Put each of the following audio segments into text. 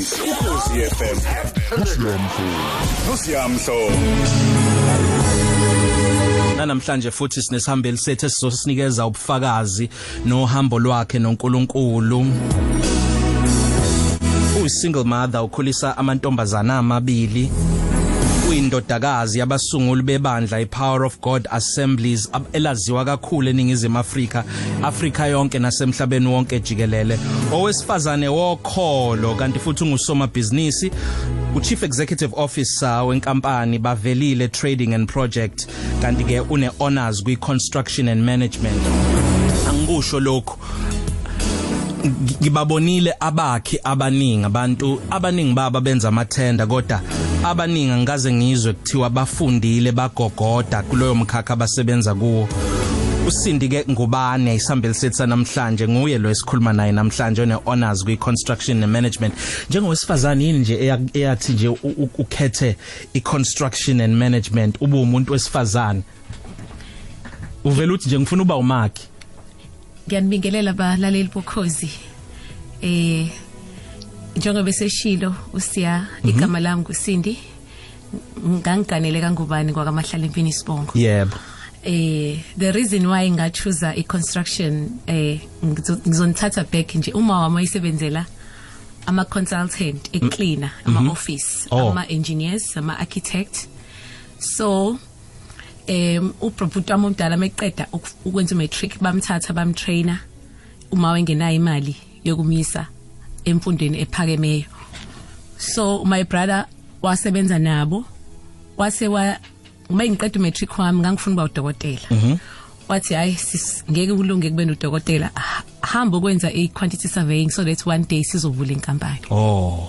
ukhozi ukhozi FM nosiyamhlo namhlanje futhi sinesihambeli sethu esizosinikeza ubufakazi nohambo lwakhe noNkulunkulu. Uyisingle mother ukhulisa amantombazana amabili. Uyindodakazi yabasunguli bebandla iPower of God Assemblies elaziwa kakhulu eningizimu Afrika Afrika yonke nasemhlabeni wonke jikelele. Owesifazane wokholo kanti futhi ungusomabhizinisi uchief executive officer wenkampani bavelile trading and project kanti ke une honors kwi construction and management. Angikusho lokho ngibabonile abakhi abaningi abantu abaningi baba benza amathenda kodwa abaningi ngikaze ngizwe kuthiwa bafundile bagogoda kuloyo mkhakha abasebenza kuwo. Usindi ke ngubane isihambeli sethu namhlanje nguye lo esikhuluma naye namhlanje one honors kwi construction and management. Njengowesifazane yini nje eyathi nje ukhethe i construction and management? Ube umuntu wesifazane. Uvela uthi nje ngifuna uba umakhi. Ngiyanibingelela balaleli bokhozi. Eh njengoba beseshilo usiya igama lami ngusindi ngangiganele kangubani kwakamahlala empini isibongo? Yebo. Eh the reason why ngachoose i construction eh ngizonithatha back nje uma wami ayisebenzela ama consultant e cleaner ama office ama engineers ama architect so em uprofut wami omdala meqeda ukwenza matric bamthatha bamtrainer. Uma wengenayo imali yokumisa emfundweni ephakemeyo. So my brother wasebenza nabo. Wase wa uma ngiqeda umatric wami ngangifuna ukuba udokotela. Mhm. Wathi hayi ngeke kulunge kube nodokotela. Hamba ukwenza i quantity surveying so that one day sizovula inkampani. Oh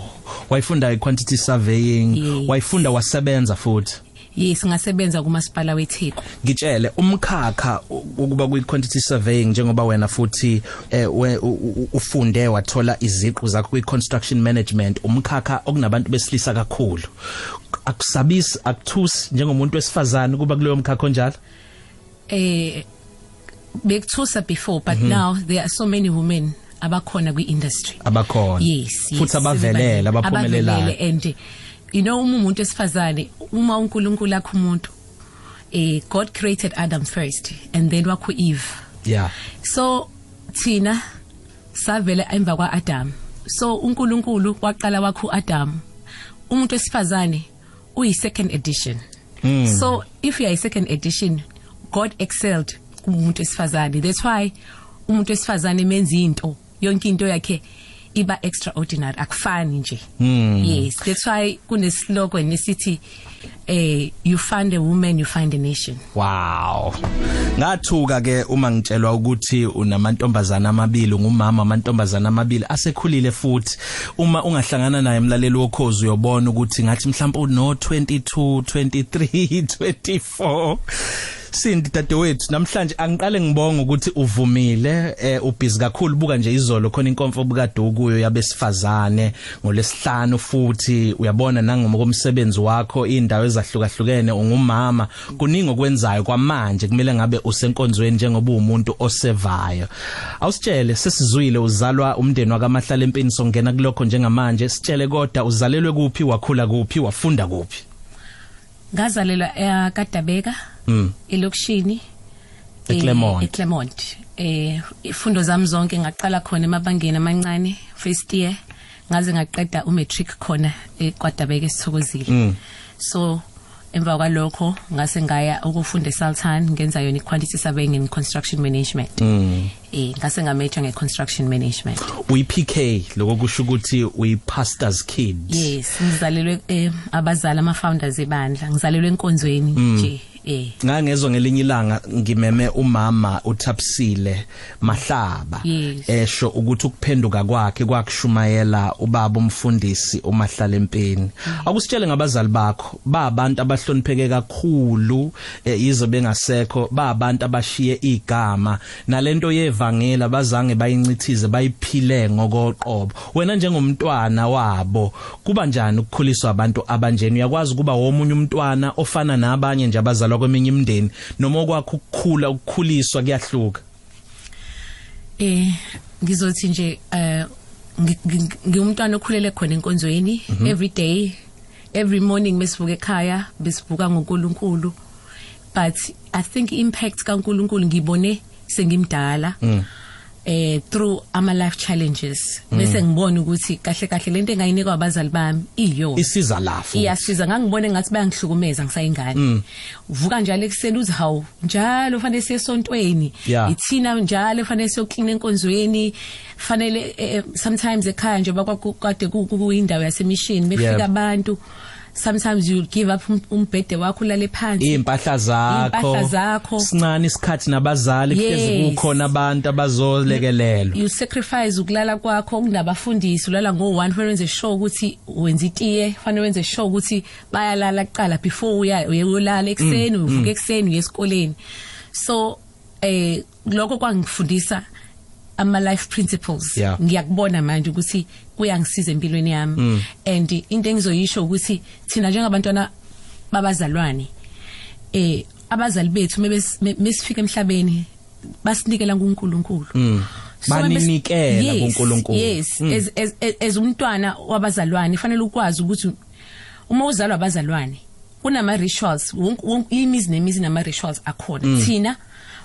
wayifunda i quantity surveying. Yes. wayifunda wasebenza futhi. Yes ngasebenza kumasipala weTheku ngitshele umkhakha ukuba kwi quantity surveying njengoba wena futhi eh, we- u- u- ufunde wathola iziqu zakho kwi construction management umkhakha okunabantu besilisa kakhulu. Akusabisi akuthusi njengomuntu wesifazane kuba kuleyo mkhakha onjalo? Eh bekuthusa before but now there are so many women abakhona kwi industry abakhona. Yes futhi yes, abavelele abavelele abaphumelelayo. and you know uma umuntu esifazane uma uNkulunkulu akho umuntu eh God created Adam first and then wakho Eve yeah. So thina savela emva kwa Adam so uNkulunkulu waqala wakho Adam umuntu wesifazane uyi second edition. Mm. so if you are a second edition God excelled kumuntu wesifazane that's why umuntu wesifazane menza into yonke into yakhe iba extraordinary akufani nje Mm. yes that's why kuneslogan esithi eh you find a woman you find a nation Wow. Ngathuka ke uma ngitshelwa ukuthi unamantombazana amabili ngumama amantombazana amabili asekhulile futhi uma ungahlangana naye emlaleli wokhozi uyobona ukuthi ngathi mhlawumbe uno 22 23 24 Sindi dadewethu namhlanje angiqale ngibonga ukuthi uvumile eh ubhizi kakhulu. Buka nje izolo khona inkonfo bukade kuyo yabesifazane ngolesihlanu futhi. Uyabona nangoma komsebenzi wakho indawo ezahlukahlukene ungumama kuningi okwenzayo kwamanje kumele ngabe usenkonzweni njengoba umuntu osevayo. Awusitshele sesizwile uzalwa umndeni wakamahlala empini songena kulokho njengamanje. Sitshele kodwa uzalelwe kuphi wakhula kuphi wafunda kuphi? Ngazalelwa eKadabeka mm. Elokishini eClermont. eh, eClermont. Eh ifundo zami zonke ngaqala khona emabangeni amancane first year. Ngaze ngaqeda umatric khona eKwadabeka esithokozile Mm. so emva kwalokho ngase ngaya ukufunda eSultan ngenza yona iquantity surveying and construction management. Mm. Eh ngase ngamajor ngeconstruction management. uyi-PK lokho kusho ukuthi uyi-pastor's kid yes ngizalelwe eh, abazali ama founders ebandla ngizalelwe enkonzweni nje. Eh. Ngangezwe ngelinye ilanga ngimeme umama uThapsile Mahlaba. Yes. esho ukuthi ukuphenduka kwakhe kwakushumayela ubaba umfundisi uMahlala empeni akusitshele ngabazali bakho ba abantu abahlonipheke kakhulu eh, yize bengasekho ba abantu abashiye igama. Nalento yevangela bazange bayincithize bayiphile ngokoqobo. Wena njengomntwana wabo kuba njani ukukhuliswa abantu abanjeni uyakwazi kuba womunye umntwana ofana nabanye nje abazalwa kweminye imindeni noma okwakho ukukhula ukukhuliswa kuyahluka? Eh ngizothi nje eh ngi- ngi- ngiyumntwana okhulele khona enkonzweni every day. Every morning besivuka ekhaya besivuka ngoNkulunkulu. But i think impact kaNkulunkulu ngibone sengimdala. Eh through ama life challenges. Bese ngibona ukuthi kahle kahle lento engayinikwa abazali bami iyo isiza lafu iyasiza. Ngangibone ngathi bayangihlukumeza ngisayingane. Uvuka njalo ekuseni uthi hawu njalo fanele siye esontweni. Ithina njalo fanele siyoklina enkonzweni. Fanele eh, eh, sometimes ekhaya nje bakade kuyindawo yasemishini befika Yeah. Abantu sometimes you give up um- umbhede wakho ulale phansi impahla zakho Impahla zakho. sincane isikhathi nabazali kuhlezi Yes. kukhona abantu abazolekelelwa you sacrifice ukulala kwakho kunabafundisi ulala ngo1 fanele wenze sure ukuthi wenza itiye fanele wenze sure ukuthi bayalala kuqala before uya uyolala ekseni uvuka ekseni uye esikoleni so eh lokho kwangifundisa ama life principles Yeah. ngiyakubona manje ukuthi kuyangisiza empilweni yami. And into engizoyisho ukuthi thina njengabantwana babazalwane eh abazali bethu mesifika emhlabeni basinikela kuNkulunkulu mebes- Baninikela kuNkulunkulu. yes. As as as- umntwana wabazalwane fanele ukwazi ukuthi uma uzalwa abazalwane kunama rituals wonke- imizi nemizi nama rituals akhona thina uma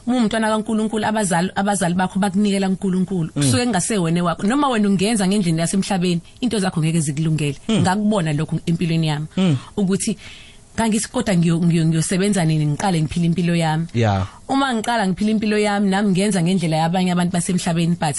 umntwana kaNkuluNkulu abazali abazali bakho bakunikela kuNkulunkulu kusuke kungasewena wakho. Noma wena ungenza ngendlela yasemhlabeni into zakho ngeke zikulungele. Ngakubona lokho empilweni yami. Ukuthi kangithi kodwa ngiyo- ngiyo- ngiyosebenza nini? Ngiqale ngiphila impilo yami. Yeah. uma ngiqala ngiphila impilo yami nami ngenza ngendlela yabanye abantu basemhlabeni but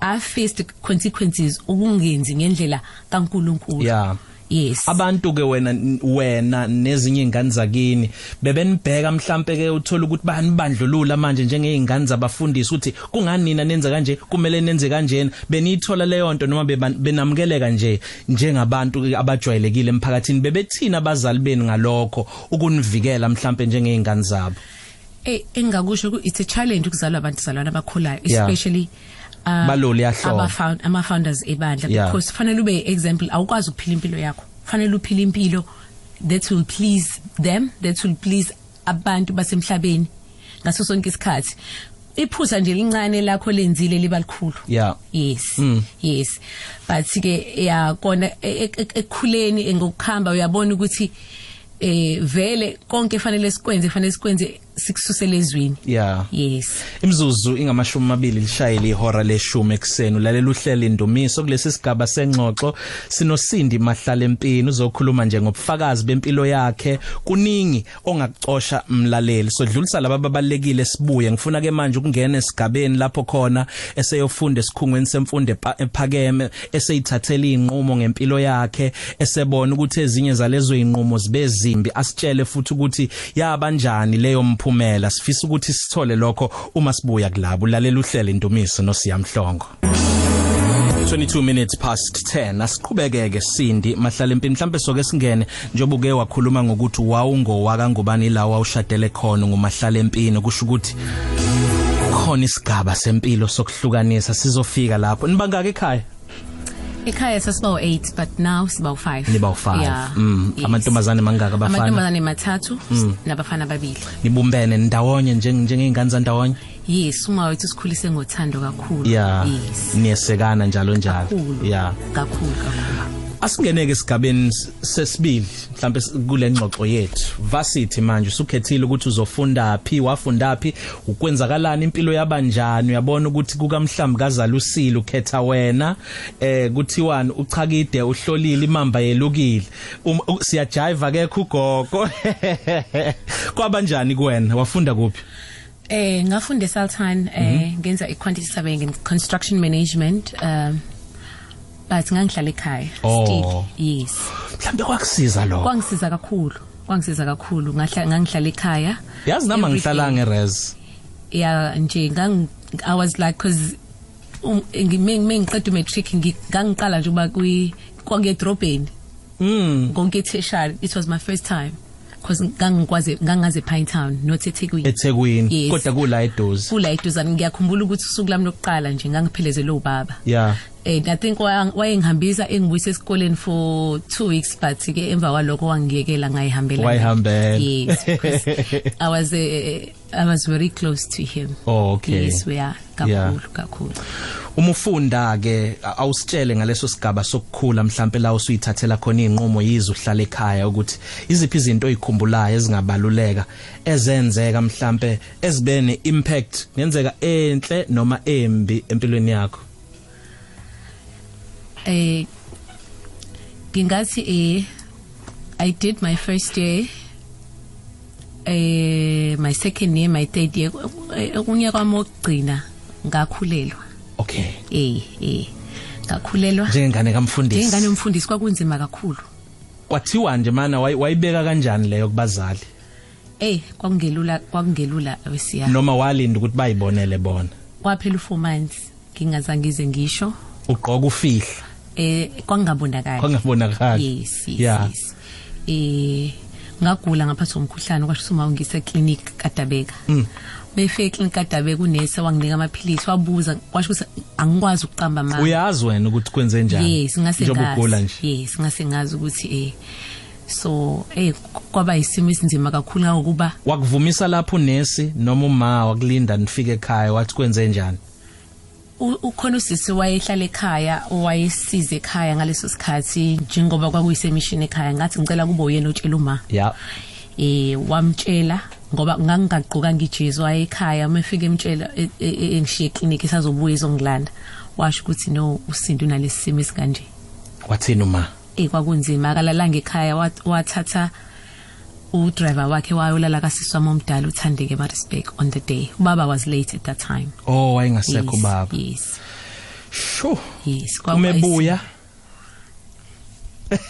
i faced consequences ukungenzi ngendlela kaNkuluNkulu. Yeah. Yes. Abantu ke wena wena nezinye ingane zakini bebenibheka mhlambe ke uthola ukuthi banibandlulula manje njengeingane zabafundisi ukuthi kungani nina nenza kanje kumele nenze kanjena. Benithola leyo nto noma benamukeleka nje njengabantu abajwayelekile emphakathini. Bebethina abazali beni ngalokho ukunivikela mhlambe njengeingane zabo. Eh engakusho ukuthi it's a challenge ukuzalwa abantu zalwana abakhulayo Yeah. Especially uh, Baloli yahloma. aba found ama founders ebandla. Yeah. because fanele ube example awukwazi ukuphila impilo yakho. Fanele uphile impilo that will please them that will please abantu basemhlabeni ngaso sonke isikhathi. Iphutha nje lincane lakho lenzile liba likhulu. Yeah. Yes. Mm. yes. But ke ya kona e- e- e- ekukhuleni ngokukhamba uyabona ukuthi eh vele konke fanele sikwenze fanele sikwenze sikususele ezweni yeah yes. Imzuzu ingamashumi amabili lishayile ihora leshumi ekseni ulalela uhlelo indumiso kulesi sigaba sengxoxo. Sinosindi mahlala empini uzokhuluma nje ngobufakazi bempilo yakhe. Kuningi ongakucosha mlaleli. Sodlulisa laba babalekile sibuye ngifuna ke manje ukungena esigabeni lapho khona eseyofunda esikhungweni semfundo ephakeme eseyithathela inqumo ngempilo yakhe esebona ukuthi ezinye zalezo inqumo zibe zimbi. Asitshele futhi ukuthi yabanjani leyo mphumela sifisa ukuthi sithole lokho uma sibuya kulabo. Lalela uhlelo indumiso nosiyamhlongo. 22 minutes past 10 asiqhubekeke Sindi. Mahlala empini mhlambe soke singene. Njengoba uke wakhuluma ngokuthi wawungowaka ngubani la wawushadele khona ngumahlala empini kusho ukuthi khona isigaba sempilo sokuhlukanisa sizofika lapho. Nibangaka ekhaya? Ekhaya sasiba u8 but now siba u5 niba u5 yeah. Mm. Yes. amantombazane mangaka abafana amantombazane mathathu nabafana babili. Nibumbene ndawonye njenge njengezingane zandawonye yes uma wethu sikhulise ngothando kakhulu. Yeah. Yes. Niyesekana njalo njalo. Kakhulu. Yeah. Kakhulu kakhulu. Asingeneke esigabeni s- sesibili mhlambe s- kule ngxoxo yethu. Varsity manje usukhethile ukuthi uzofunda phi wafunda phi ukwenzakalani impilo yabanjani uyabona ukuthi kukamhlambi kazala usile ukhetha wena eh kuthiwani uchakide uhlolile imamba yelukile. Um- u- siyajive ke ugogo. Kwabanjani kuwena? Wafunda kuphi? Eh ngafunda eSaltan eh ngenza iquantity surveying and construction management um but ngangihlala ekhaya. Oh. still yes. Mhlambe kwakusiza lokho? Kwangisiza kakhulu kwangisiza kakhulu. Ngahla ngangihlala ekhaya. Yazi Every ngihlala day. ngeres yeah nje ngang I was like cause um, ngime ngiqeda matric ngangiqala nje uba kwi kwangedrobheni mm konke tertiary it was my first time. Cause ngangikwaze ngangaze Pine Town not eThekwini. eThekwini. Yes. kodwa kula eduze. Kula eduzane ngiyakhumbula ukuthi usuku lami lokuqala nje ngangiphelezele ubaba. Yeah eh i think wayeng- wayengihambisa engibuyisa esikoleni for 2 weeks but ke emva kwalokho wangiyekela ngayihambela. Wayihambela. yes because i was uh, i was very close to him. Oh, okay. yes we are kakhulu kakhulu. Uma ufunda ke awusitshele ngaleso sigaba sokukhula mhlambe la usuyithathela khona inqumo yizo uhlala ekhaya ukuthi iziphi izinto oyikhumbulayo ezingabaluleka ezenzeka mhlambe ezibe neimpact ngenzeka enhle noma embi empilweni yakho? Eh ngingathi eh i did my first year eh my second year my third year. Eh, okunye kwami okugcina ngakhulelwa. Okay. Eh eh ngakhulelwa. Njengengane kamfundisi. Njengane umfundisi kwakunzima kakhulu. Kwathiwa nje mana wayi- wayibeka kanjani leyo kubazali? Eh kwakungelula kwakungelula wesiya noma walinda ukuthi bayibonele bona? Kwaphela u4 months ngingazangize ngisho. Ugqoka ufihla? Eh kwangabonakala kwangabonakali. Yes yes, Yeah. yes. eh ngagula ngaphathwa umkhuhlane kwasho ukuthi uma ungise clinic kadabeka. Mm. befike clinic kadabeka unesi wanginika amaphilisi wabuza kwasho ukuthi angikwazi ukuqamba mama uyazi wena ukuthi kwenze njani? Yes ngase Njengoba ugula ngazi nje. Yes ngase ngazi ukuthi eh so eh kwaba isimo esinzima kakhulu ngokuba wakuvumisa lapho unesi noma uma wakulinda nifike ekhaya wathi kwenze njani? u- ukhona usisi wayehlala ekhaya owayesiza ekhaya ngaleso sikhathi njengoba kwakuyisemishini ekhaya ngathi ngicela kube uyena otshela uma? Ya. Eh wamtshela ngoba ngangigaqokanga ijezi waye ekhaya mefika emtshela e- e- e- engishiye eclinic isazobuya izongilanda washo ukuthi no usinto nalesi simo esikanje. Wathini uma? Eh kwakunzima akalalanga ekhaya wat- wathatha udriver wakhe wayolala kasisi wami omdala uthandeke Maritzburg on the day. Ubaba was late at that time. Oh wayengasekho Yes, baba yes. Sho. Yes umebuya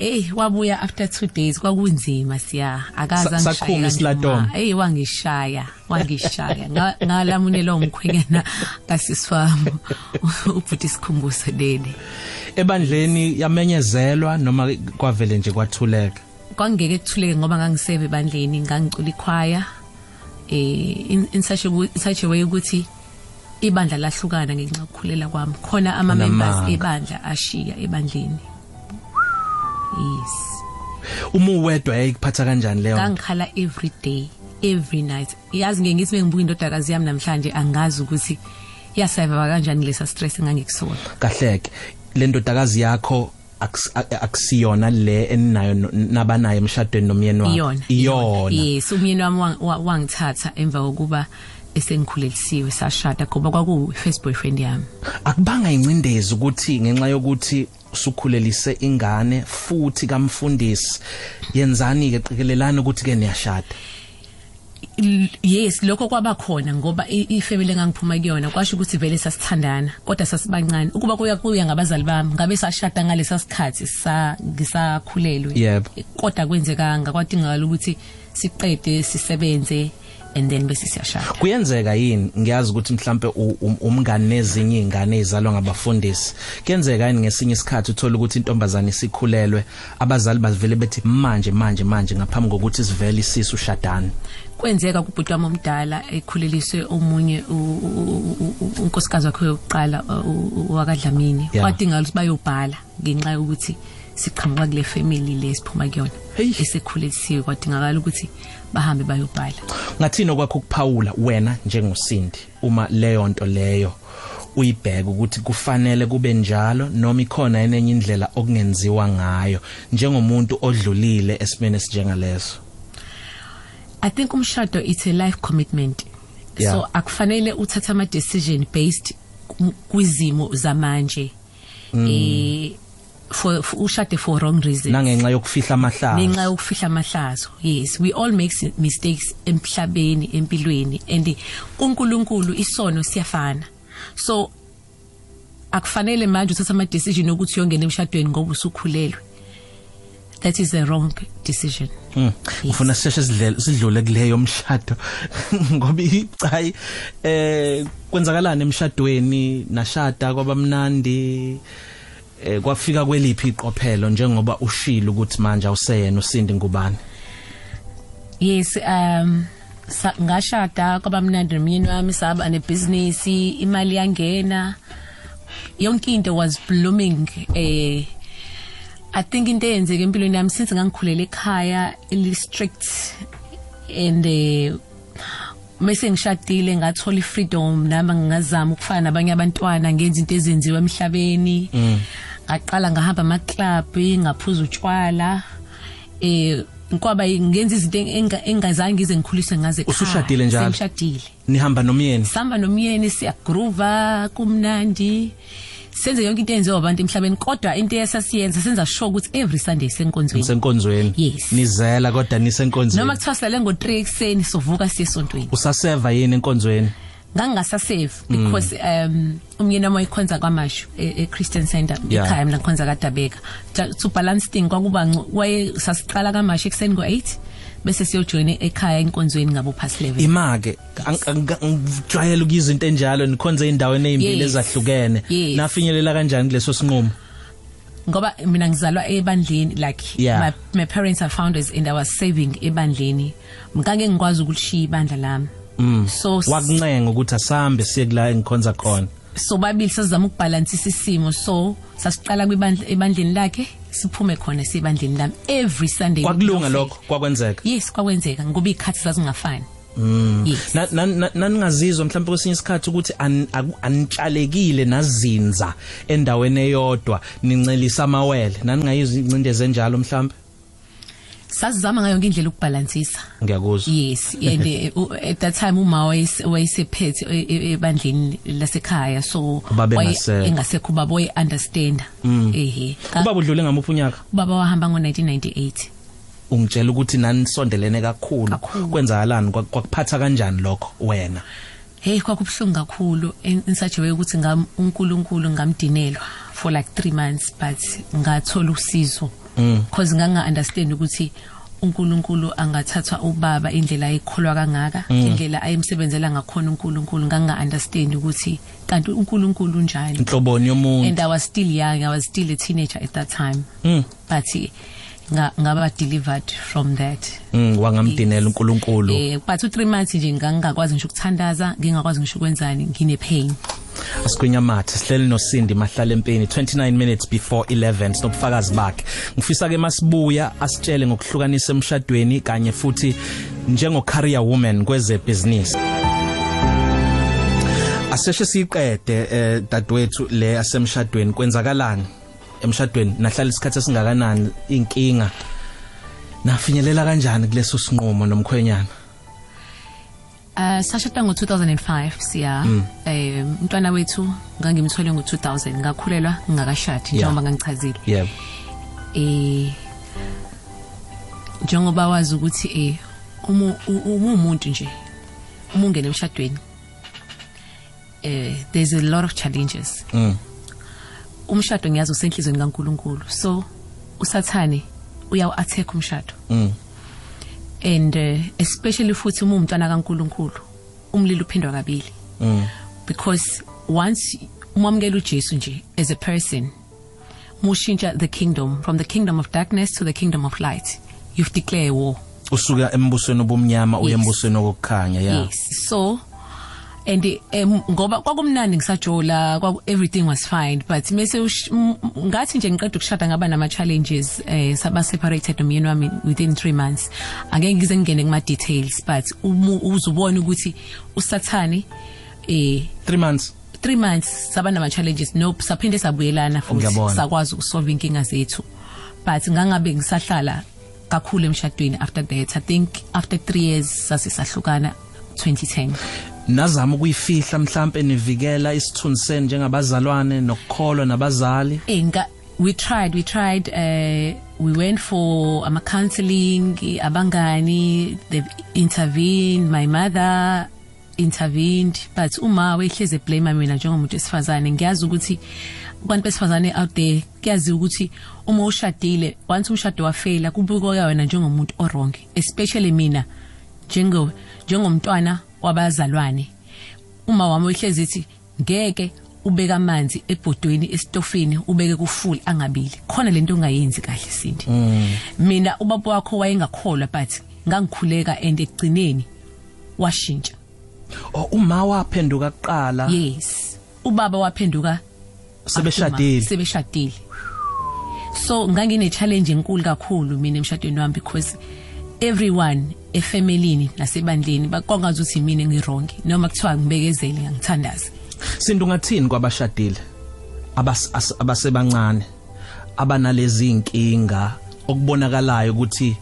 Eh wabuya after 2 days kwakunzima siya. Akaza Sa- sakhunga isiladoma. Eh wangishaya wangishaya. Nga- ngalamunela umkhwenyana kasiswami ubhuti sikhumbuzo leli ebandleni yamenyezelwa noma kwavele nje kwathuleka? Kwangeke kuthuleke ngoba ngangiseve ebandleni ngangicula ikhwaya. Eh in, in such a wo- such a way ukuthi ibandla lahlukana ngenxa yokukhulela kwami. Khona ama members Amanga. ebandla ashiya ebandleni. Yes. Uma uwedwa yayikuphatha kanjani leyo nto? ngangikhala every day every night. Yazi ngeke ngithi mengibuka indodakazi yami namhlanje angazi ukuthi yasurvive kanjani lesa stress engangikusona kahleke. Le ndodakazi yakho akusi- a- akusiyona le eninayo nabanayo emshadweni nomyeni wakho iyona. Yes umyeni wami wang- wa- wangithatha emva kokuba esengikhulelisiwe sashada ngoba kwaku first boyfriend yami. Akubanga incindezi ukuthi ngenxa yokuthi usukhulelise ingane futhi kamfundisi yenzani ke qikelelana ukuthi ke niyashada? Yes lokho kwaba khona ngoba i- ifamily engangiphuma kuyona kwasho ukuthi vele sasithandana kodwa sasibancane ukuba kuya kuya ngabazali bami ngabe sashada ngalesa sikhathi sa ngisakhulelwe Yebo. kodwa kwenzekanga kwadingakala ukuthi siqede sisebenze and then bese siyashada kuyenzeka yini ngiyazi ukuthi mhlambe u- um- umngane nezinye izingane ezalwa ngabafundisi kuyenzeka yini ngesinye isikhathi uthola ukuthi intombazane isikhulelwe abazali bavele bethi manje manje manje ngaphambi kokuthi sivele isisi ushadane kwenzeka kubhuti wami omdala ekhuleliswe omunye u- u- u- u- unkosikazi wakhe yokuqala u- u- wakadlamini Yeah. kwadingakala ukuthi bayobhala ngenxa yokuthi siqhamuka kule family le siphuma kuyona. Hey. esekhulelisiwe kwadingakala ukuthi bahambe bayobhala ngathini okwakho ukuphawula wena njengosindi uma leyo nto leyo uyibheka ukuthi kufanele kube njalo noma ikhona enenye indlela okungenziwa ngayo njengomuntu odlulile esimene esinjengaleso? I think umshado it's a life commitment. Yeah. so akufanele uthathe ama decision based kwizimo zamanje. Eh for, for ushade for wrong reasons. Nangenxa yokufihla amahlazo. Nenxa yokufihla amahlazo yes. We all make mistakes emhlabeni empilweni and kuNkulunkulu isono siyafana. So akufanele manje uthatha ama decision ukuthi uyongena emshadweni ngoba usukhulelwe. That is a wrong decision. Ufuna sisheshe sidlele sidlule kuleyo mshado. Ngoba ichayi eh kwenzakalana emshadweni? Nashada kwabamnandi eh kwafika kweliphi iqophelo njengoba ushilo ukuthi manje awuseyena usindi ngubani yes um ngashada kwaba mnandi nomyeni wami saba nebusiness imali yangena yonke into was blooming eh I think into eyenzeke empilweni yami since ngangikhulela ekhaya eli strict and eh mase ngishadile ngathola ifreedom nami ngingazama ukufana nabanye abantwana ngenza into ezenziwa emhlabeni. Ngaqala ngahamba ama club ngaphuza utshwala eh ngoba ngenza izinto enga- engazange ngize ngikhuliswe ngaze ekhaya. Usushadile njalo? Sengishadile. Nihamba nomyeni? Sihamba nomyeni siyagroova kumnandi. Senze yonke into eyenziwa abantu emhlabeni kodwa into esasiyenza senza sure ukuthi every sunday senkonzweni senkonzweni Yes. nizela kodwa nisenkonzweni. Noma kuthiwa silale ngo-3 ekuseni sovuka siye esontweni. Usaseva yini enkonzweni? Ngangingasasave because um umyeni wami wayikhonza kwamashu e- e-christian center Yeah. ekhaya mina ngikhonza kadabeka. Ja- to balance thing kwakuba ngco- waye sasiqala kamashu ekuseni ngo-8 bese siyojoyina ekhaya enkonzweni ngabo past 11 imake ngijwayele ukuyizwa into enjalo nikhonze endaweni ezimbili ezahlukene. Nafinyelela kanjani kuleso sinqumo? Ngoba mina ngizalwa ebandleni like Yeah. my, my parents are founders and I was saving ebandleni. Mkange ngikwazi ukulishiya ibandla lami. Mm. so wakuncenga ukuthi asambe siye kula engikhonza khona. So babili sasizama ukubalansisa isimo. So sasiqala kwibandla ebandleni lakhe. Siphume khona sibandleni lami every sunday kwakulunga we lokho? Kwakwenzeka? Yes kwakwenzeka. Ngoba ikhathi zazingafani. Yes. Na- na- na- naningazizwa mhlawumbe kwesinye isikhathi ukuthi an- aku- anitshalekile nazinza endaweni eyodwa nincelisa amawele. Naningayizwa incindezi enjalo mhlawumbe sasizama ngayo indlela ukubalansisa ngiyakuzwa. Yes and eh, u- at that time uma wayese- wayesephethe e- e- ebandleni lasekhaya so Ubaba waye- engasekho. engasekho ubaba waye understand ehe Ka- ubaba udlule ngamuphi unyaka ubaba wahamba ngo1998 ungitshela ukuthi nanisondelene kakhulu. Kakhulu. kwenzakalani? Kwa- kwakuphatha kanjani lokho wena? Hey kwakubhlungu kakhulu. En- insajewe ukuthi ngam uNkulunkulu ngamdinelwa for like 3 months but ngathola usizo. Because nganga understand ukuthi uNkulunkulu angathatha ubaba indlela ayikholwa kangaka indlela ayemsebenzela ngakhona uNkulunkulu. Nganga understand ukuthi kanti uNkulunkulu njani inhloboni yomuntu. And I was still young I was still a teenager at that time. Mm. but ngaba delivered from that. Mm, wangamdinela uNkulunkulu. Eh but u3 months nje ngangakwazi ngisho ukuthandaza ngingakwazi ngisho ukwenzani ngine pain. Asigwinya mathe sihleli nosindi mahlala empini 29 minutes before 11 sinobufakazi bakhe. Ngifisa ke masibuya asitshele ngokuhlukanisa emshadweni kanye futhi njengo career woman kweze business aseshe siqede eh dadwethu le asemshadweni kwenzakalani? Emshadweni nahlala isikhathi esingakanani inkinga nafinyelela kanjani kuleso sinqumo nomkhwenyana? Uh sashada ngo2005 siya. Eh umntwana wethu ngangimthole ngo2000 ngakhulelwa ngingakashadi njengoba ngangichazile. Yebo eh njengoba wazi ukuthi eh uma umuntu nje uma ungena emshadweni eh there's a lot of challenges. Mm. Umshado ngiyazi usenhlizweni kaNkuluNkulu. So usathane uyawu attack umshado. Mm. And uh, especially futhi uma umntwana kaNkuluNkulu umlilo uphindwa kabili. Mm. Because once umamukela uJesu nje as a person mushintsha the kingdom from the kingdom of darkness to the kingdom of light you've declared war. Usuka embusweni obumnyama uye Yes. embusweni okukhanya yeah. Yes. So and um, ngoba kwakumnandi ngisajola kwaku everything was fine but mase ush- m- m- ngathi nje ngiqeda ukushada ngaba nama challenges eh saba separated nomyeni wami within 3 months. Angeke ngize ngene kuma details but umu- uzubona ukuthi usathane eh 3 months. 3 months saba nama challenges nope saphinde sabuyelana futhi Ngiyabona. sakwazi ukusolve inkinga zethu. But ngangabe ngisahlala kakhulu emshadweni after that i think after 3 years sasisahlukana 2010 nazama ukuyifihla mhlambe nivikela isithunzi senu njengabazalwane nokukholwa nabazali? Enga we tried we tried uh, we went for ama counseling abangani they intervened my mother intervened but uma wehleze blame mina njengomuntu esifazane ngiyazi ukuthi abantu besifazane out there kuyazi ukuthi uma ushadile once umshado wafela kubukwa wena njengomuntu orong especially mina njengo njengomntwana wabazalwane. Uma wami wehlezi ithi ngeke ubeka amanzi ebhodweni esitofini ubeke kufull angabili. Khona lento ongayenzi kahle sindi mina ubaba wakho wayengakholwa but ngangikhuleka and ekugcineni washintsha. Oh uma waphenduka kuqala? Yes. Ubaba waphenduka Sebeshadile. sebeshadile. So ngangine challenge enkulu kakhulu mina emshadweni wami because everyone efamilini nasebandleni bakwangazi ukuthi mina ngirong noma kuthiwa ngibekezele ngangithandaza Sindu ngathini kwabashadile? Abas as- abasebancane abanalezi inkinga okubonakalayo ukuthi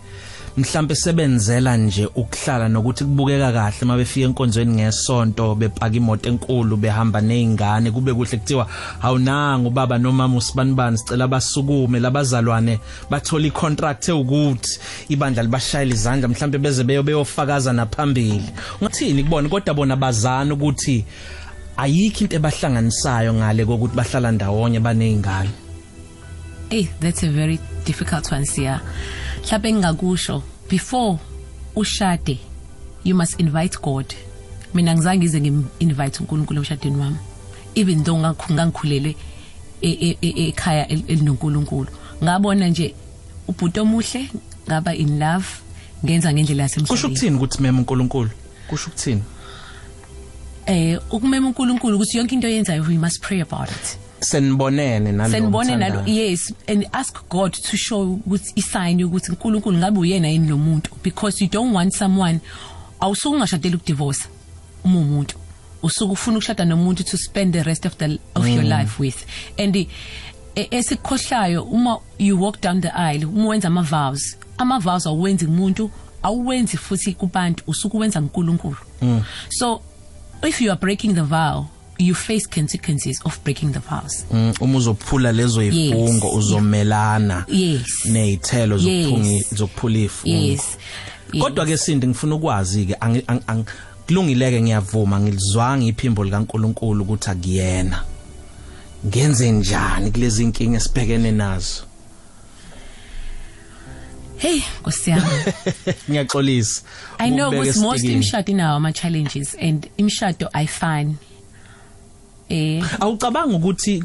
mhlambe sebenzela nje ukuhlala nokuthi kubukeka kahle mabefika enkonzweni ngesonto bepaka imoto enkulu behamba nezingane kube kuhle kuthiwa awunanga ubaba nomama usibanibani sicela basukume labazalwane bathola icontract ewukuthi ibandla libashayela izandla mhlambe beze beyo beyofakaza naphambili. Ngathini kubona? Kodwa bona bazana ukuthi ayikho into ebahlanganisayo ngale kokuthi bahlala ndawonye banezingane hey that's a very difficult one siya mhlawumbe ngingakusho before ushade you must invite god. Mina ngizange ngize ngim-invite unkulunkulu emshadweni wami even though ngangikhulele e- e- e- ekhaya el- elinonkulunkulu. Ngabona nje ubhuti omuhle ngaba in love ngenza ngendlela kusho yasemhlabeni ukuthini ukuthi mema uNkulunkulu? Kusho ukuthini? Eh ukumema unkulunkulu ukuthi yonke into oyenzayo we must pray about it. Senibonene nalo senibone nalo. yes and ask god to show ukuthi isign yokuthi uNkulunkulu ngabe uyena yini lo muntu because you don't want someone awusuku ungashadela ukudivorce uma umuntu usuku ufuna ukushada nomuntu to spend the rest of the of your life with. And eh, esikhohlayo uma you walk down the aisle uma wenza ama vows ama vows awuwenzi kumuntu awuwenzi futhi kubantu usuku wenza uNkulunkulu so if you are breaking the vow you face consequences of breaking the vows. Mm, uma uzophula lezo ifungo uzomelana yes. nezithelo zokuphungi Yes. zokuphula ifungo. Yes. Kodwa ke sindi ngifuna ukwazi ke angi- ang- ang- kulungileke ngiyavuma ngilizwanga iphimbo likaNkuluNkulu ukuthi akuyena. Ngenze njani kulezi inkinga esibhekene nazo? Hey nkosiyami ngiyaxolisa. I know Ukubeka ukuthi most esitikini. imshado inawo ama challenges and imshado ayifani eh. Awucabanga ukuthi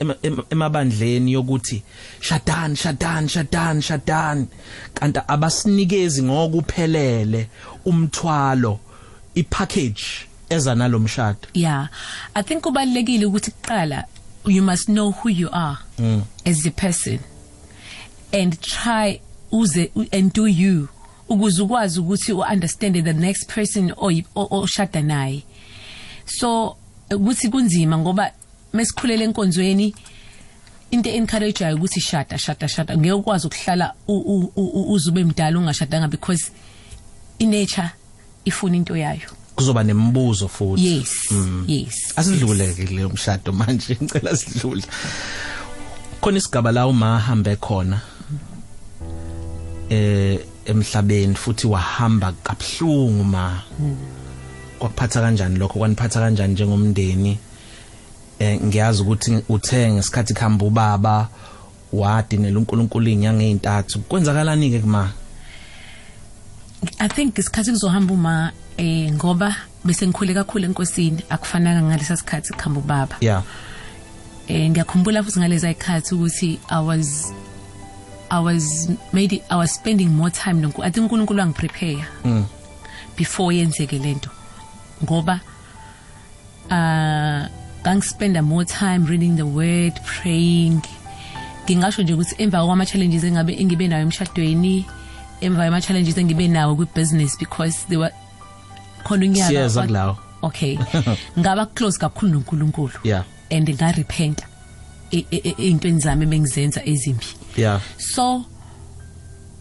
ema- emabandleni yokuthi shadani shadani shadani shadani. Kanti abasinikezi ngokuphelele umthwalo ipackage eza nalomshado yeah i think kubalekile ukuthi kuqala you must know who you are mm. as a person and try uze and do you ukuze ukwazi ukuthi uunderstand the next person oyi- o- oshada naye. So ukuthi kunzima ngoba mesikhulele enkonzweni into encourageayo ukuthi shada shada shada. Ngeke ukwazi ukuhlala u- u- u- uze ube mdala ungashadanga because inature ifuna into yayo. Kuzoba nemibuzo futhi. Yes yes asidluleke leyo mshado manje ngicela sidlule. Khona isigaba la uma hambe khona eh emhlabeni futhi wahamba kabhlungu ma. Kwaphatha kanjani lokho? Kwaniphatha kanjani njengomndeni? Eh ngiyazi ukuthi uthe ngesikhathi khamba ubaba wadinela uNkulunkulu inyanga ezintathu kwenzakalani ke kuma? I think isikhathi kuzohamba uma eh ngoba bese ngikhule kakhulu enkosini akufananga ngalesa sikhathi khamba ubaba. Yeah. Eh ngiyakhumbula futhi ngaleza ikhathi ukuthi i was i was made it, i was spending more time nonku i think uNkulunkulu wangiprepare mm. before yenzeke lento. Ngoba uh ngangispenda more time reading the word praying. Ngingasho nje ukuthi emva kwama challenges engabe engibe nayo emshadweni emva kwama challenges engibe nawo kwi business because they were khona unyaka Siyeza wa- kulawo. okay. Ngaba close kakhulu noNkulunkulu. Yeah. and ngarepenta eyintweni zami bengizenza ezimbi. Yeah. So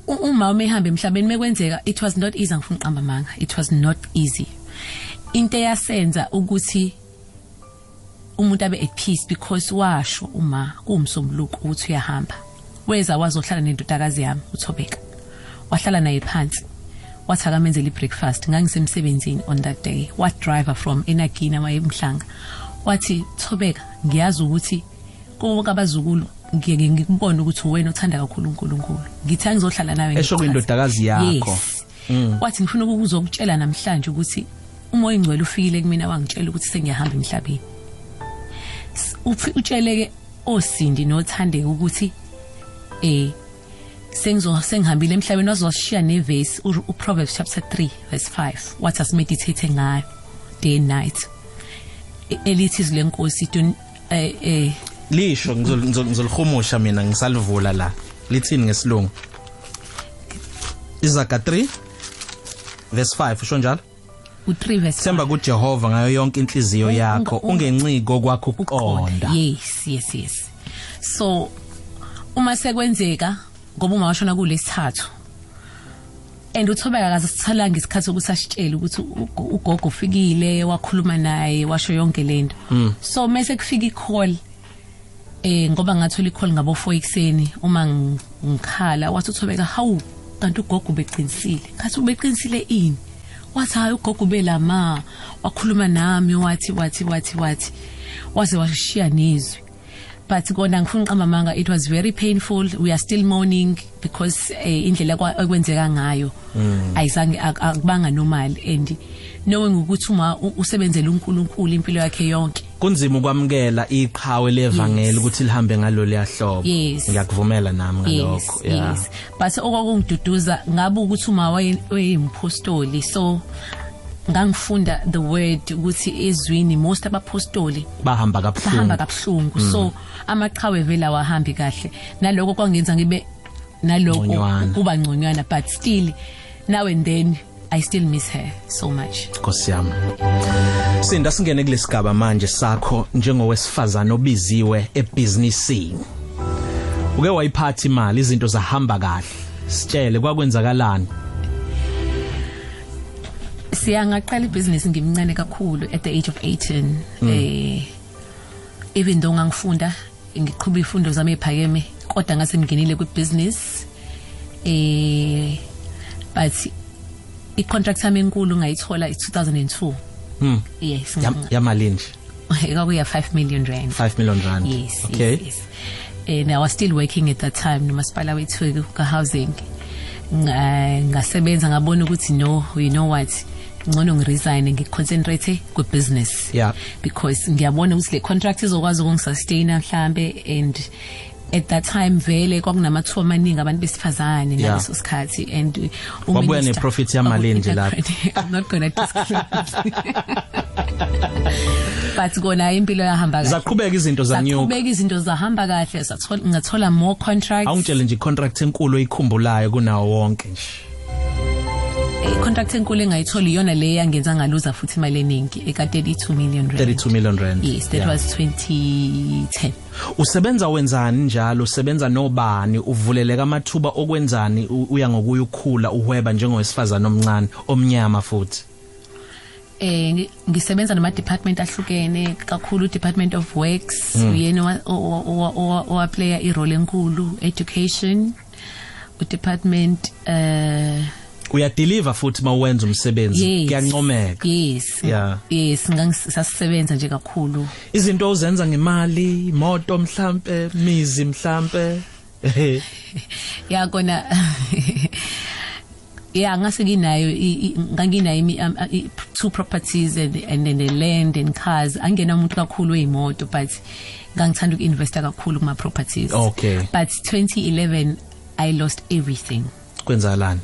u- uma umehamba emhlabeni mekwenzeka it was not easy. Ngifuna uqamba manga it was not easy. Into eyasenza ukuthi umuntu abe at peace because washo uma kuwumsombuluko ukuthi uyahamba. Weza wazohlala nendodakazi yami uthobeka. Wahlala naye phansi. Wathi akamenzela i-breakfast. Ngangisemsebenzini on that day. What driver from enagina wayemhlanga wathi thobeka ngiyazi ukuthi konke abazukulu ngiyeke ngikubone ukuthi uwena othanda kakhulu uNkulunkulu. Ngithi angizohlala nawe Esho ngikuchaze. kwindodakazi yakho. yes. Wathi ngifuna ukuzokutshela namhlanje ukuthi umoya ingcwele ufike kumina wangitshela ukuthi sengiyahamba emhlabeni. S- ufi- utsheleke osindi nothandeka ukuthi eh sengizo sengihambile emhlabeni wazoshiya neverse u- uProverbs chapter 3 verse 5 wathi asimeditate ngayo day and night. E- elithi izwi lenkosi don't eh eh lisho ngizol- ngizol- ngizolihumusha mina ngisalivula la. Lithini ngesilungu? Izaga 3 verse 5 usho njalo? U3 verse Themba kuJehova ngayo yonke inhliziyo yakho ungenciko kwakho uqonda. ukuqonda. Yes yes yes. So uma sekwenzeka ngoba uma washona kulesithathu and uthobeka akaze sithalanga isikhathi ukuthi asitshele ukuthi ugo- ugogo ufikile wakhuluma naye washo yonke lento so mase kufika i-call eh ngoba ngathola i-call ngabo 4 ekseni uma ng- ngikhala wathi uthobeka hawu kanti ugogo beqinisile ngathi ubeqinisile ini? Wathi hayi ugogo belama wakhuluma nami wathi wathi wathi wathi. Waze washiya nezwi. But kona ngifuna uqamba manga it was very painful. We are still mourning because eh, indlela okwenzeka ngayo ayizange ak- akubanga normal. And knowing ukuthi uma u- usebenzela uNkulunkulu impilo yakhe yonke kunzima ukwamukela iqhawe levangeli Yes. ukuthi lihambe ngalo liyahlobo Yes. ngiyakuvumela nami yes ngalokho yeah yes. But okwakungiduduza ngabe ukuthi uma wayeyimpostoli so ngangifunda the word ukuthi ezwini most abapostoli bahamba bahamba kabuhlungu. Kabuhlungu so amaqhawe vele awahambi kahle. Naloko kwangenza ngibe naloko Ngconywana. kuba ngconywana but still now and then i still miss her so much. Nkosi yami. Sinda singene kulesigaba manje sakho njengowesifazana obiziwe ebusinessini Uke wayiphatha imali izinto zahamba kahle. Sitshele kwakwenzakalani? Siyangaqala ibhizinisi ngimncane kakhulu at the age of 18 eh even though ngangifunda ngiqhubha ifundo zami ephakeme kodwa ngase ngingenile kwibusiness eh but i-contract yami enkulu ngayithola i-2002 Hmm. Yes Yam- yamalini kwakuya 5 million rand. 5 million rand. Yes okay. yes, yes. and i was still working at that time nomasipala wethu ka-housing. Nga- ngasebenza ngabona ukuthi no you know what? Ngcono ngiresign ngiconcentrate kwibusiness Yeah. because ngiyabona ukuthi le contract izokwazi ukungisustain mhlambe and at that time vele kwakunamathuba amaningi abantu besifazane Yeah. ngaleso sikhathi and uh, Wabuya uminister- ne-profit yamalini nje lapho. I'm not gonna disclose. But kona impilo yahamba kahle. Zaqhubeka izinto zanyuka. Saqhubeka izinto zahamba kahle. Sathola ngathola more contracts. Awungitshele nje contract enkulu oyikhumbulayo kunawo wonke nje. Eh, contract enkulu engayithola iyona le yangenza ngaluza futhi imali eningi eka 32 million rand. 32 million rand. Yes that Yeah. was 2010 usebenza wenzani njalo? Usebenza nobani? Uvuleleka amathuba okwenzani? U- uya ngokuya ukukhula uhweba njengowesifazana omncane omnyama futhi? Eh ngi- ngisebenza nama department ahlukene kakhulu department of works uyena owa- owa- owa- owa- owa player i role enkulu education u department eh uyadeliver futhi mawuwenza umsebenzi? Kuyancomeka. Yes. Yeah. yes ngangisasebenza nje kakhulu. Izinto ozenza ngemali imoto mhlambe mizi mhlambe ya kona ya ngase nginayo nganginayo i- two properties and and then the land and cars. Angena umuntu kakhulu weimoto but ngangithanda ukinvesta kakhulu kuma properties Okay. but 2011 i lost everything. Kwenzakalani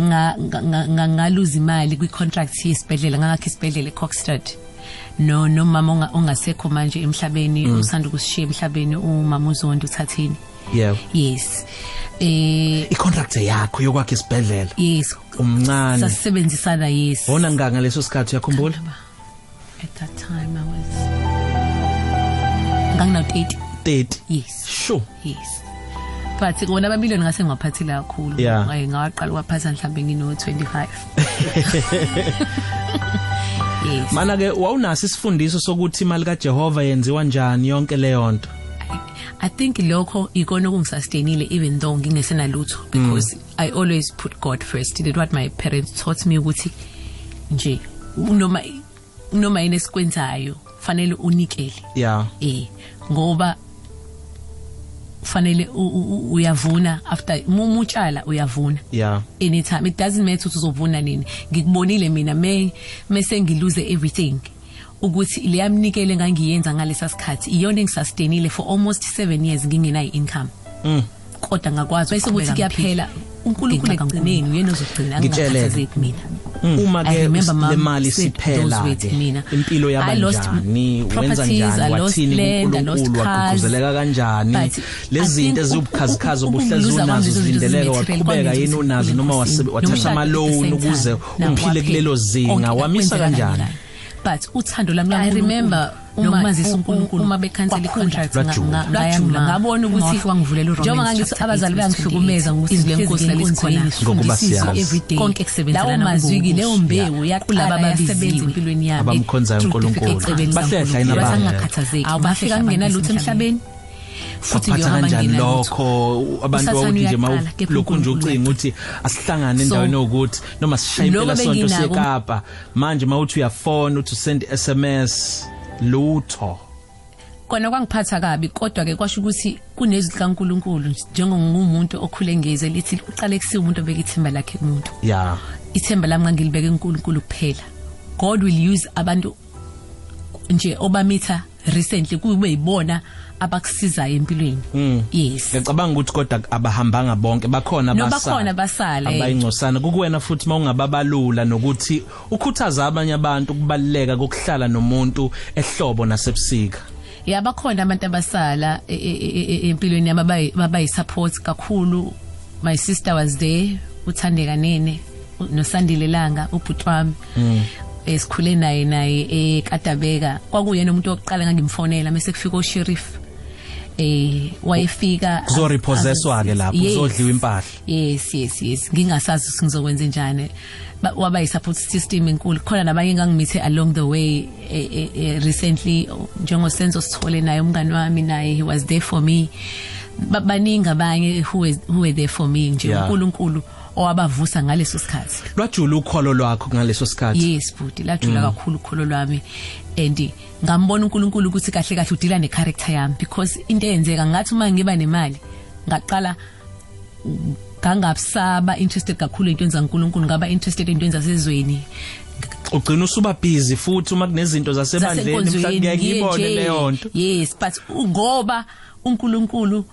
nga nga- nga- nga- ngaluza imali kwi contract yesibedlela ngakhe isibedlela eCockstad no nomama onga- ongasekho manje emhlabeni usanda kushiya emhlabeni umama uzondo uthathini yebo yes. Eh icontract yakho yokwakha isibhedlela? Yes. Umncane. Sasebenzisana yes. Wona nganga leso sikhathi uyakhumbula? At that time i was ngangina 30 30 yes. Sure yes. But kona abamiliyoni ngase ngwaphathile kakhulu. Ngaye ngawaqala ukwaphatha mhlawumbe ngino 25 yes. Mana ke wawunaso isifundiso sokuthi imali kaJehova yenziwa njani yonke leyo nto I think lokho ikona okungisustainile even though ngingesenalutho because I always put God first. Did what my parents taught me ukuthi nje noma noma yini esikwenzayo fanele unikele. Yeah. Eh ngoba fanele u- u- u- uyavuna after uma utshala uyavuna. Yeah. Anytime it doesn't matter ukuthi uzovuna nini. Ngikubonile mina me mase ngiluze everything. Ukuthi leyamnikele ngangiyenza ngalesa sikhathi iyona engisastainile for almost 7 years ngingenayo income. Mm. kodwa ngakwazi bese ukuthi kuyaphela. uNkulunkulu ekugcineni uyena ozogcina Ngitshelele. ngingakhathazeki mina uma I ke remember le mom mali said siphela those words ke mina. impilo I lost yabanjani wenza properties, njani I lost wathini land, I lost uNkulunkulu cars. wagqugquzeleka kanjani But I lezi zinto think ezibukhazikhazi u- u- obuhlezi ukuluza unazo kwami lezo zinto zilindeleka zi-material waqhubeka kwami yini nje unazo noma Enkosini. wase- wathatha Nomshado ama at the loan same ukuze time. Na ungiphile waphela. kulelo zinga Konke wamisa kwenzeka kanjani kanye. but uthando lami I remember uma- nokumazisa u- uNkulunkulu uma bekhansela kwakhula. i-contract Lwajula. Lwajula. ngabona ukuthi Ungawafika ngivulela njengoba uRomans ngangithi chapter abazali 8 verse bayangihlukumeza 28. ngokuthi Izwi ngihlezi lenkosi ngenkonzo lalikhona. yami, Ngokuba ngifundisiswe siyazi. everyday. Konke kusebenzelana lawo mazwi-ke kubo. leyo mbewu yaqala Kulaba abasebenza ababiziwe. empilweni yami Abamkhonzayo Through uNkulunkulu. difficult Bahlehla examples. yini abanye? Basangakhathazeki. Awu, bafika bahlehla kungena abantu lutho emhlabeni. emhlabeni futhi waphatha njengoba kanjani bangena lutho. lokho abantu Usathane awuthi nje uyaqala, kepha lokhu nje uNkulunkulu ucinga ukuthi asihlangane So, endaweni yokuthi noma sishaye impela lokho sonto benginako- sekapa manje mawuthi uyafona uthi send SMS lutho. Kona kwangiphatha kabi kodwa ke kwasho ukuthi kunezwi kaNkuluNkulu njengomuntu okhule ngeze lithi uqale kusiwa umuntu obeka ithemba lakhe kumuntu. Yeah ithemba lami ngangilibeke kuNkulunkulu kuphela. God will use abantu nje obamitha recently kube yibona abakusizayo empilweni. Yes. Ngicabanga ukuthi kodwa abahambanga bonke bakhona No, abasala bakhona abasala, eh. abayingcosana. Kukuwena futhi mawungababalula nokuthi ukhuthaza abanye abantu kubaluleka kokuhlala nomuntu ehlobo nasebusika. Yabakhona abantu abasala e- e- e- empilweni yami abayi- abayi support kakhulu. My sister was there uthandeka nene u- nosandile langa ubhuti wami. Esikhule naye naye eKatabeka kwakuyena umuntu wokuqala ngangimfonela mase kufika usheriff. Eh wayefika kuzorepossesswa ke lapho Yes. kuzodliwa impahla. Yes yes yes. Ngingasazi ukuthi ngizokwenza njani. Ba- waba yi-support system enkulu. Khona nabanye engangimithe along the way eh, eh, eh, recently njengosenzo sithole naye umngani wami naye he was there for me. Ba- baningi abanye who were, who were there for me nje Yeah. uNkulunkulu owabavusa ngaleso sikhathi. Lwajula ukholo lwakho ngaleso sikhathi? Yes futhi lajula kakhulu ukholo lwami. And ngambona uNkulunkulu ukuthi kahle kahle udila ne character yami because into eyenzeka ngathi uma ngiba nemali ngaqala ngangabusaba interested kakhulu into enza uNkulunkulu ngaba interested into enza sezweni ugcina usuba busy futhi uma kunezinto zasebandleni mhlawumbe ngiye ngiyibone nje. leyo nto yes but ngoba uNkulunkulu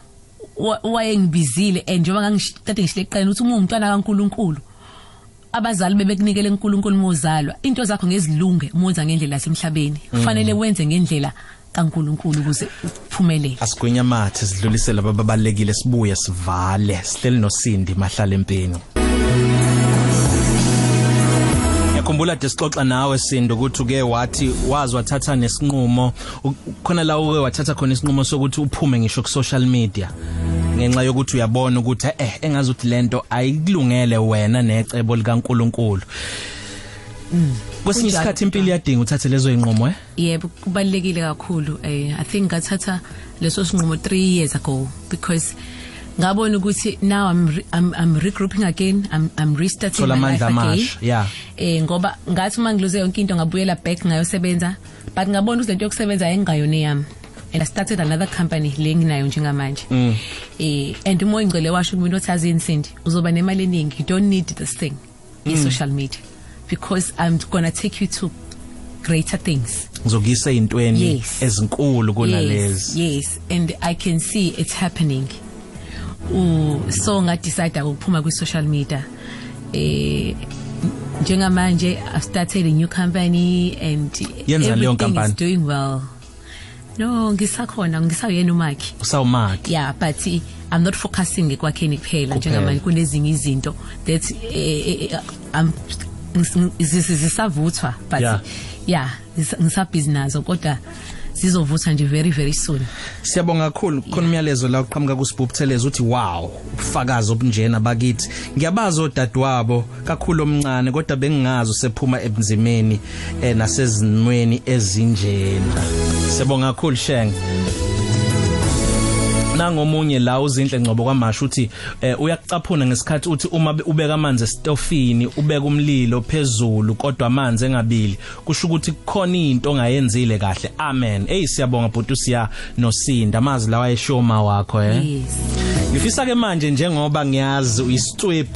wa- wayengibizile and njengoba ngangishade ngishileqela ukuthi uma umntwana kaNkulunkulu abazali bebekunikele uNkulunkulu mozalwa into zakho ngezilunge umonza ngendlela yasemhlabeni. Kufanele wenze ngendlela kaNkulunkulu ukuze uphumelele. Asigwinya mathe sidlulisele ababalekile sibuye sivale sihleli nosindi mahlala empini. Ngiyakhumbula de sixoxa nawe Sindo ukuthi uke wathi wazi wathatha nesinqumo. Khona la uke wathatha khona isinqumo sokuthi uphume ngisho ku social media ngenxa yokuthi uyabona ukuthi eh engazi ukuthi lento ayikulungele wena necebo likaNkuluNkulu. Kwesinye isikhathi impilo iyadinga uthathe lezo inqumo eh? Yebo kubalekile kakhulu. Eh i think ngathatha leso sinqumo 3 years ago because ngabona ukuthi now I'm, I'm I'm regrouping again. I'm I'm restarting my life again. yeah. eh ngoba ngathi uma ngiluze yonke into ngabuyela back ngayosebenza but ngabona ukuthi lento yokusebenza ayingayona yami. And I started another company le nginayo njengamanje. Eh and umoya ingcele washo kumuntu othi azini Cindy uzoba nemali eningi. You don't need this thing i social media because I'm going to take you to greater things. Ngizokuyisa ezintweni Yes. ezinkulu kunalezi. Yes. And i can see it's happening. U so nga decide ukuphuma kwi social media eh njengamanje i started a new company and Yenza leyo everything nkampani? is doing well no ngisakhona ngisawuyena umakhi usawumaki yeah but eh, i'm not focusing ekwakheni kuphela Kuphela. njengamanje kunezinye izinto that eh, eh, eh, I'm ngis- ngis- zisavuthwa but Yeah. yeah ngisa- ngisabhizi nazo kodwa zizovuthwa nje very very soon. Siyabonga kakhulu. Khona umyalezo la uqhamuka kusibhubutheleza uthi wow ubufakazi obunjena bakithi. Ngiyabaza odadewabo kakhulu omncane kodwa bengingazi usephuma ebunzimeni eh, nasezinweni ezinjena. Siyabonga kakhulu Sheng. Nangomunye la uzinhle ngcobo kwamasha uthi eh, uyakucaphuna ngesikhathi uthi uma be- ubeka amanzi estofini ubeka umlilo phezulu kodwa amanzi engabili kusho ukuthi kukhona into ongayenzile kahle. Amen. Hey siyabonga bhuti siya nosinda. Amazi lawa eshoma wakho eh? Ngifisa ke manje njengoba ngiyazi uyisitwip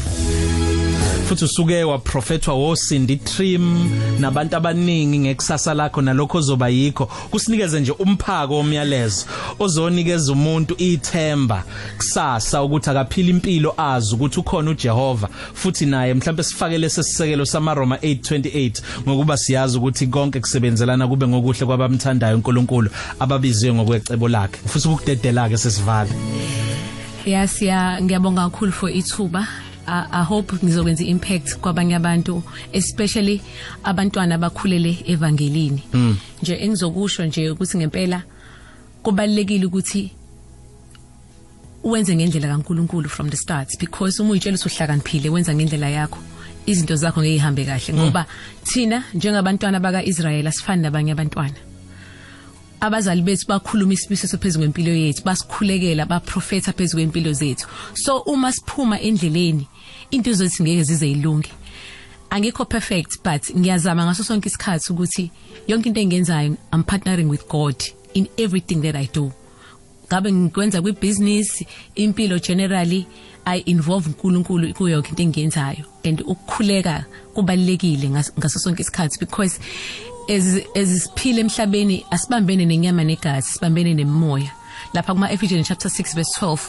futhi usuke waprofethwa woSindi Trim nabantu abaningi ngekusasa lakho nalokho ozoba yikho. Kusinikeze nje umphako womyalezo ozonikeza umuntu ithemba kusasa ukuthi akaphila impilo azi ukuthi ukhona uJehova futhi naye mhlawumbe sifakele sesisekelo samaRoma 8:28 ngokuba siyazi ukuthi konke kusebenzelana kube ngokuhle kwabamthandayo uNkulunkulu ababiziwe ngokwecebo lakhe. Futhi ukudedela ke sesivala Yes ya ngiyabonga kakhulu for ithuba. I, hope ngizokwenza impact kwabanye abantu especially abantwana abakhulele evangelini. Mm. nje engizokusho nje ukuthi ngempela kubalekile ukuthi wenze ngendlela kaNkuluNkulu from the start because uma uyitshela usuhlakaniphile wenza ngendlela yakho izinto zakho ngeke ihambe kahle. Ngoba thina njengabantwana bakaIsrael asifani nabanye abantwana. Abazali bethu bakhuluma isibiso phezulu kwempilo yethu basikhulekela baprofeta phezulu kwempilo zethu. So uma siphuma endleleni into zethu ngeke zize ilunge angikho perfect but ngiyazama ngaso sonke isikhathi ukuthi yonke into engiyenzayo I'm partnering with God in everything that I do. Ngabe ngikwenza kwibusiness impilo generally i involve uNkulunkulu kuyo yonke into engiyenzayo. And ukukhuleka kubalekile ngas- ngaso sonke isikhathi because as ezisiphile emhlabeni asibambene nenyama negazi sibambene nemoya. Lapha kuma Ephesians chapter 6 verse 12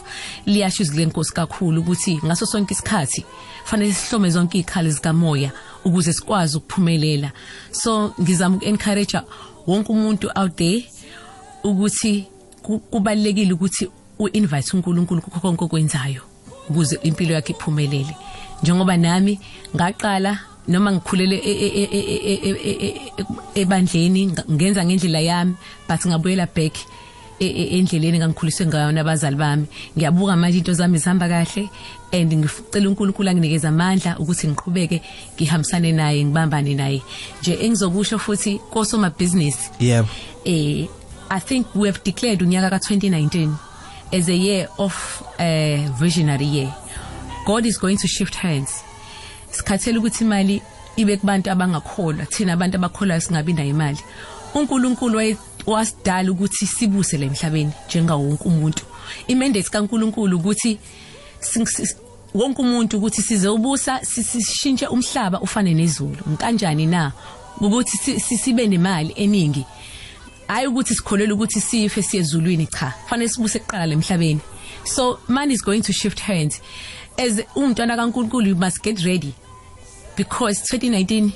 liyasho izwi lenkosi kakhulu ukuthi ngaso sonke isikhathi fanele sihlome zonke izikhali zikamoya ukuze sikwazi ukuphumelela. So ngizama ukencourage wonke umuntu out there ukuthi ku- kubalekile ukuthi uinvite uNkulunkulu kukho konke okwenzayo ukuze impilo yakhe iphumelele. Njengoba nami ngaqala noma ngikhulele e, e, e, ebandleni ngenza ngendlela yami but ngabuyela back endleleni ngangikhuliswe ngayo nabazali bami. Ngiyabuka manje into zami zihamba kahle and ngicela uNkulunkulu anginikeze amandla ukuthi ngiqhubeke ngihambisane naye ngibambane naye. Nje engizokusho futhi kosoma business. Yebo. Eh i think we have declared unyaka ka2019 as a year of uh, visionary year. God is going to shift hands. Sikhathele ukuthi imali ibe kubantu abangakholwa thina abantu abakholwayo singabi nayo imali. uNkulunkulu wasidala ukuthi sibuse la emhlabeni njengawo wonke umuntu. Imandate kaNkulunkulu ukuthi wonke umuntu ukuthi size ubusa si- sishintshe umhlaba ufane nezulu. Ngikanjani na? ukuthi si- si- sibe nemali eningi hayi ukuthi sikholelwa ukuthi sife siye ezulwini cha fanele sibuse kuqala emhlabeni so money is going to shift hands as umntwana kaNkulunkulu you must get ready. Because 2019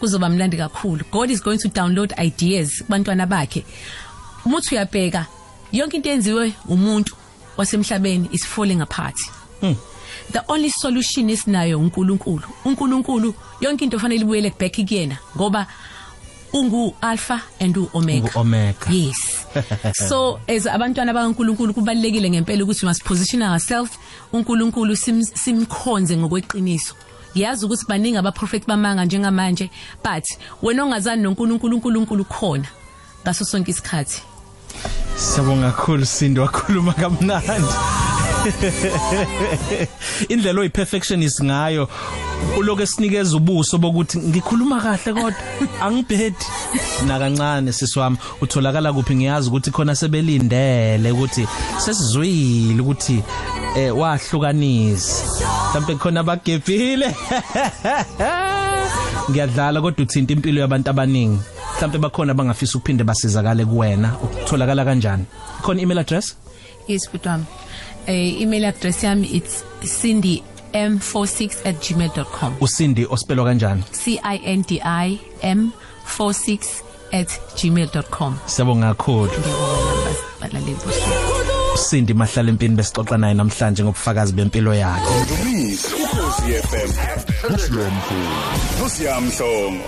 kuzoba mnandi kakhulu. God is going to download ideas kubantwana bakhe. Umuthi uyabheka yonke into enziwe umuntu wasemhlabeni is falling apart. The only solution esinayo uNkulunkulu. uNkulunkulu yonke into fanele ibuyele back kuyena ngoba ungu alpha and u omega. Ungu-Omega. yes. So as abantwana bakaNkulunkulu kubalekile ngempela ukuthi must position ourselves. uNkulunkulu sim- simkhonze ngokweqiniso. Yazi ukuthi baningi abaprofeti bamanga njengamanje but wena ongazani noNkulunkulu uNkulunkulu khona ngaso sonke isikhathi. Siyabonga kakhulu Sindi wakhuluma kamnandi. Indlela oyi perfectionist ngayo uloke esinikeza ubuso bokuthi ngikhuluma kahle kodwa angibhedi na kancane sisiwami utholakala kuphi? Ngiyazi ukuthi khona sebelindele ukuthi sesizwile ukuthi eh wahlukanisa. Mhlawumbe khona abagebhile ngiyadlala kodwa uthinta impilo yabantu abaningi. Mhlawumbe bakhona bangafisa ukuphinde basizakale kuwena. Ukutholakala kanjani? Khona email address? Yes butwami eh email address yami it's cindy m46@gmail.com usindi ospelwa kanjani c i n d i m 46@gmail.com siyabonga kakhulu ngiyabonga balaleli bosuku usindi mahlala empini besixoxa naye namhlanje ngobufakazi bempilo yakhe Dumisa ukhosi FM. Nosiamhlobo. Nosiamhlobo.